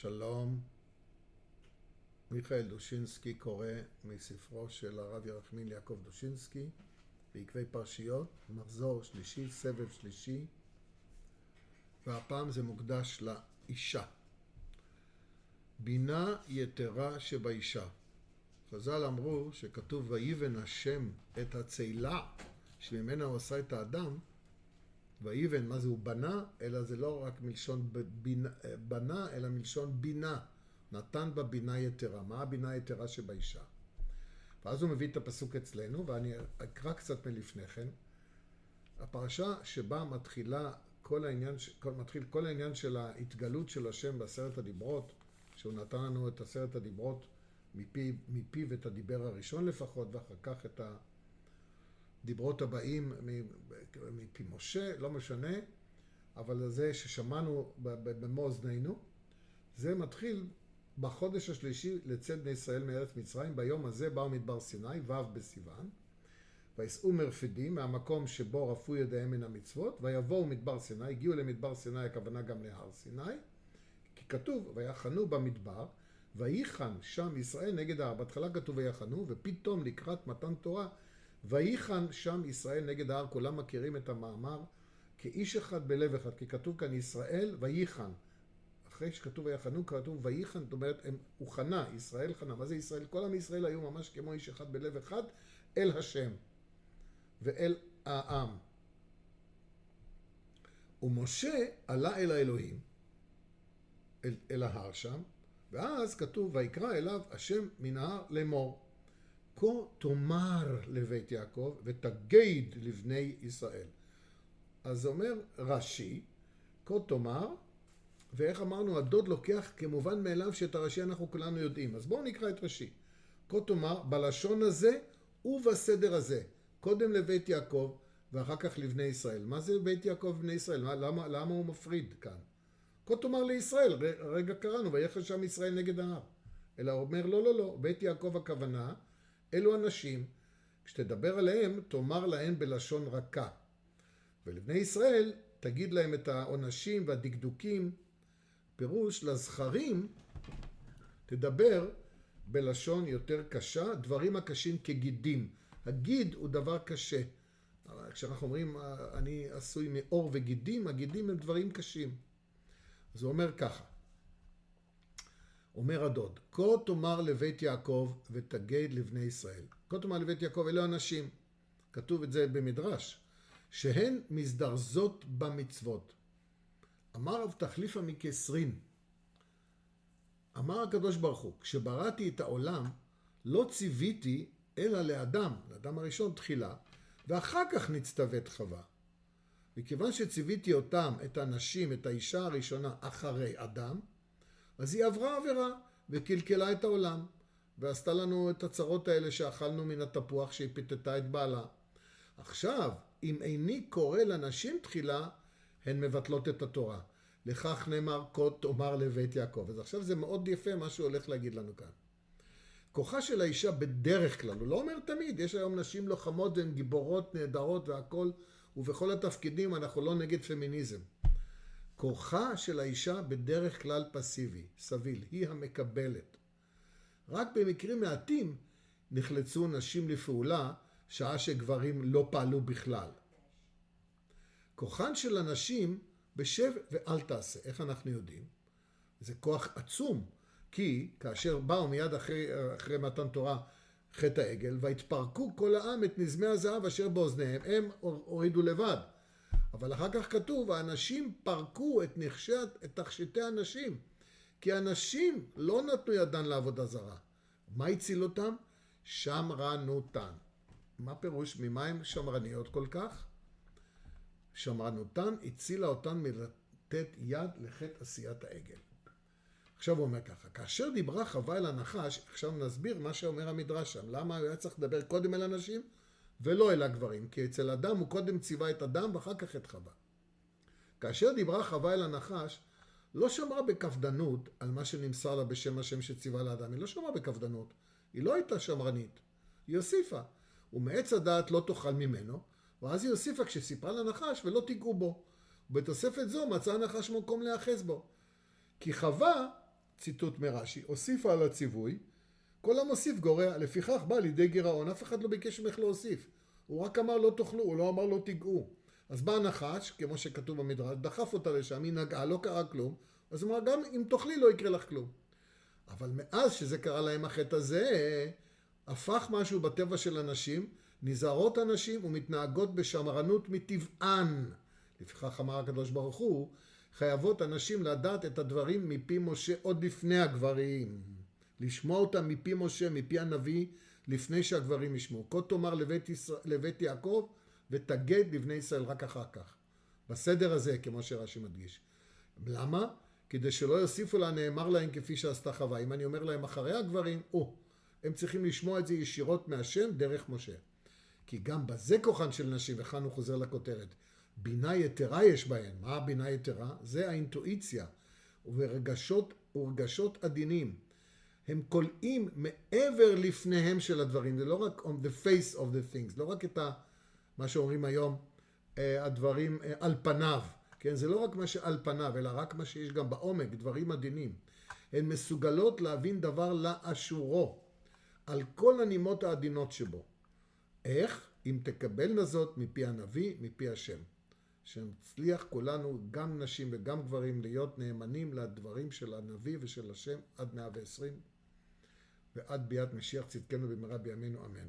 שלום, מיכאל דושינסקי קורא מספרו של הרב ירחמין יעקב דושינסקי, בעקבי פרשיות, מחזור שלישי, סבב שלישי, והפעם זה מוקדש לאישה. בינה יתרה שבאישה. חז"ל אמרו שכתוב ויבן השם את הצאלה שממנה הוא עשה את האדם, ויבן, מה זה הוא בנה, אלא זה לא רק מלשון בינה, בנה, אלא מלשון בינה. נתן בה בינה יתרה. מה הבינה היתרה שבאישה? ואז הוא מביא את הפסוק אצלנו, ואני אקרא קצת מלפני כן. הפרשה שבה מתחילה כל העניין, כל, מתחיל כל העניין של ההתגלות של השם בעשרת הדיברות, שהוא נתן לנו את עשרת הדיברות מפי, מפיו את הדיבר הראשון לפחות, ואחר כך את הדיברות הבאים מפי משה, לא משנה, אבל זה ששמענו במו אוזנינו, זה מתחיל בחודש השלישי לצאת בני ישראל מארץ מצרים, ביום הזה באו מדבר סיני, ו' בסיוון, ויסעו מרפדים מהמקום שבו רפו ידיהם מן המצוות, ויבואו מדבר סיני, הגיעו למדבר סיני, הכוונה גם להר סיני, כי כתוב, ויחנו במדבר, ויחן שם ישראל נגד ההר. בהתחלה כתוב ויחנו, ופתאום לקראת מתן תורה, ויחן שם ישראל נגד ההר. כולם מכירים את המאמר כאיש אחד בלב אחד, כי כתוב כאן ישראל ויחן. אחרי שכתוב ויחנו, כתוב ויחן, זאת אומרת, הם, הוא חנה, ישראל חנה. מה זה ישראל? כל עם ישראל היו ממש כמו איש אחד בלב אחד, אל השם ואל העם. ומשה עלה אל האלוהים, אל, אל ההר שם, ואז כתוב, ויקרא אליו השם מן ההר לאמור. כה תאמר לבית יעקב ותגד לבני ישראל. אז אומר רש"י, כה תאמר, ואיך אמרנו, הדוד לוקח כמובן מאליו שאת הרש"י אנחנו כולנו יודעים. אז בואו נקרא את רש"י. כה תאמר, בלשון הזה ובסדר הזה. קודם לבית יעקב ואחר כך לבני ישראל. מה זה בית יעקב ובני ישראל? למה, למה הוא מפריד כאן? כה תאמר לישראל, רגע קראנו, ויחד שם ישראל נגד ההר. אלא אומר, לא, לא, לא, בית יעקב הכוונה, אלו אנשים, כשתדבר עליהם, תאמר להם בלשון רכה. ולבני ישראל, תגיד להם את העונשים והדקדוקים. פירוש לזכרים, תדבר בלשון יותר קשה, דברים הקשים כגידים. הגיד הוא דבר קשה. כשאנחנו אומרים, אני עשוי מאור וגידים, הגידים הם דברים קשים. אז הוא אומר ככה, אומר הדוד, כה תאמר לבית יעקב ותגד לבני ישראל. כה תאמר לבית יעקב, אלו אנשים, כתוב את זה במדרש, שהן מזדרזות במצוות. אמר רב תחליפה מכסרין, אמר הקדוש ברוך הוא, כשבראתי את העולם, לא ציוויתי אלא לאדם, לאדם הראשון תחילה, ואחר כך נצטוות חווה. מכיוון שציוויתי אותם, את הנשים, את האישה הראשונה, אחרי אדם, אז היא עברה עבירה וקלקלה את העולם, ועשתה לנו את הצרות האלה שאכלנו מן התפוח שהיא פיתתה את בעלה. עכשיו, אם איני קורא לנשים תחילה, הן מבטלות את התורה. לכך נאמר, כה תאמר לבית יעקב. אז עכשיו זה מאוד יפה מה שהוא הולך להגיד לנו כאן. כוחה של האישה בדרך כלל, הוא לא אומר תמיד, יש היום נשים לוחמות והן גיבורות נהדרות והכול, ובכל התפקידים אנחנו לא נגד פמיניזם. כוחה של האישה בדרך כלל פסיבי, סביל, היא המקבלת. רק במקרים מעטים נחלצו נשים לפעולה, שעה שגברים לא פעלו בכלל. כוחן של הנשים בשב ואל תעשה. איך אנחנו יודעים? זה כוח עצום, כי כאשר באו מיד אחרי, אחרי מתן תורה חטא העגל, והתפרקו כל העם את נזמי הזהב אשר באוזניהם, הם הורידו לבד. אבל אחר כך כתוב, האנשים פרקו את נכשי, את תכשיטי הנשים, כי הנשים לא נתנו ידן לעבודה זרה. מה הציל אותם? שמרנותן. מה פירוש? ממה הן שמרניות כל כך? שמרנותן הצילה אותן מלתת יד לחטא עשיית העגל. עכשיו הוא אומר ככה, כאשר דיברה חווה אל הנחש, עכשיו נסביר מה שאומר המדרש שם, למה הוא היה צריך לדבר קודם אל הנשים ולא אל הגברים, כי אצל אדם הוא קודם ציווה את אדם ואחר כך את חווה. כאשר דיברה חווה אל הנחש, לא שמרה בקפדנות על מה שנמסר לה בשם השם שציווה לאדם, היא לא שמרה בקפדנות, היא לא הייתה שמרנית, היא הוסיפה, ומעץ הדעת לא תאכל ממנו, ואז היא הוסיפה כשסיפרה לנחש ולא תיגעו בו. ובתוספת זו מצא הנחש מקום להיאחז בו. כי חווה ציטוט מרש"י, הוסיפה על הציווי, כל המוסיף גורע, לפיכך בא לידי גירעון, אף אחד לא ביקש ממך להוסיף. הוא רק אמר לא תאכלו, הוא לא אמר לא תיגעו. אז בא הנחש, כמו שכתוב במדרש, דחף אותה לשם, היא נגעה, לא קרה כלום, אז הוא אמר, גם אם תאכלי לא יקרה לך כלום. אבל מאז שזה קרה להם החטא הזה, הפך משהו בטבע של אנשים, נזהרות הנשים ומתנהגות בשמרנות מטבען. לפיכך אמר הקדוש ברוך הוא, חייבות הנשים לדעת את הדברים מפי משה עוד לפני הגברים. לשמוע אותם מפי משה, מפי הנביא, לפני שהגברים ישמעו. כה תאמר לבית, ישראל, לבית יעקב ותגד לבני ישראל רק אחר כך. בסדר הזה, כמו שרש"י מדגיש. למה? כדי שלא יוסיפו לה נאמר להם כפי שעשתה חווה. אם אני אומר להם אחרי הגברים, או, הם צריכים לשמוע את זה ישירות מהשם דרך משה. כי גם בזה כוחן של נשים, וכאן הוא חוזר לכותרת, בינה יתרה יש בהן. מה הבינה יתרה? זה האינטואיציה, ורגשות, ורגשות עדינים. הם כולאים מעבר לפניהם של הדברים, זה לא רק on the face of the things, לא רק את ה, מה שאומרים היום, אה, הדברים אה, על פניו, כן? זה לא רק מה שעל פניו, אלא רק מה שיש גם בעומק, דברים עדינים. הן מסוגלות להבין דבר לאשורו, על כל הנימות העדינות שבו. איך? אם תקבלנה זאת מפי הנביא, מפי השם. שנצליח כולנו, גם נשים וגם גברים, להיות נאמנים לדברים של הנביא ושל השם עד מאה ועשרים ועד ביאת משיח צדקנו במהרה בימינו אמן.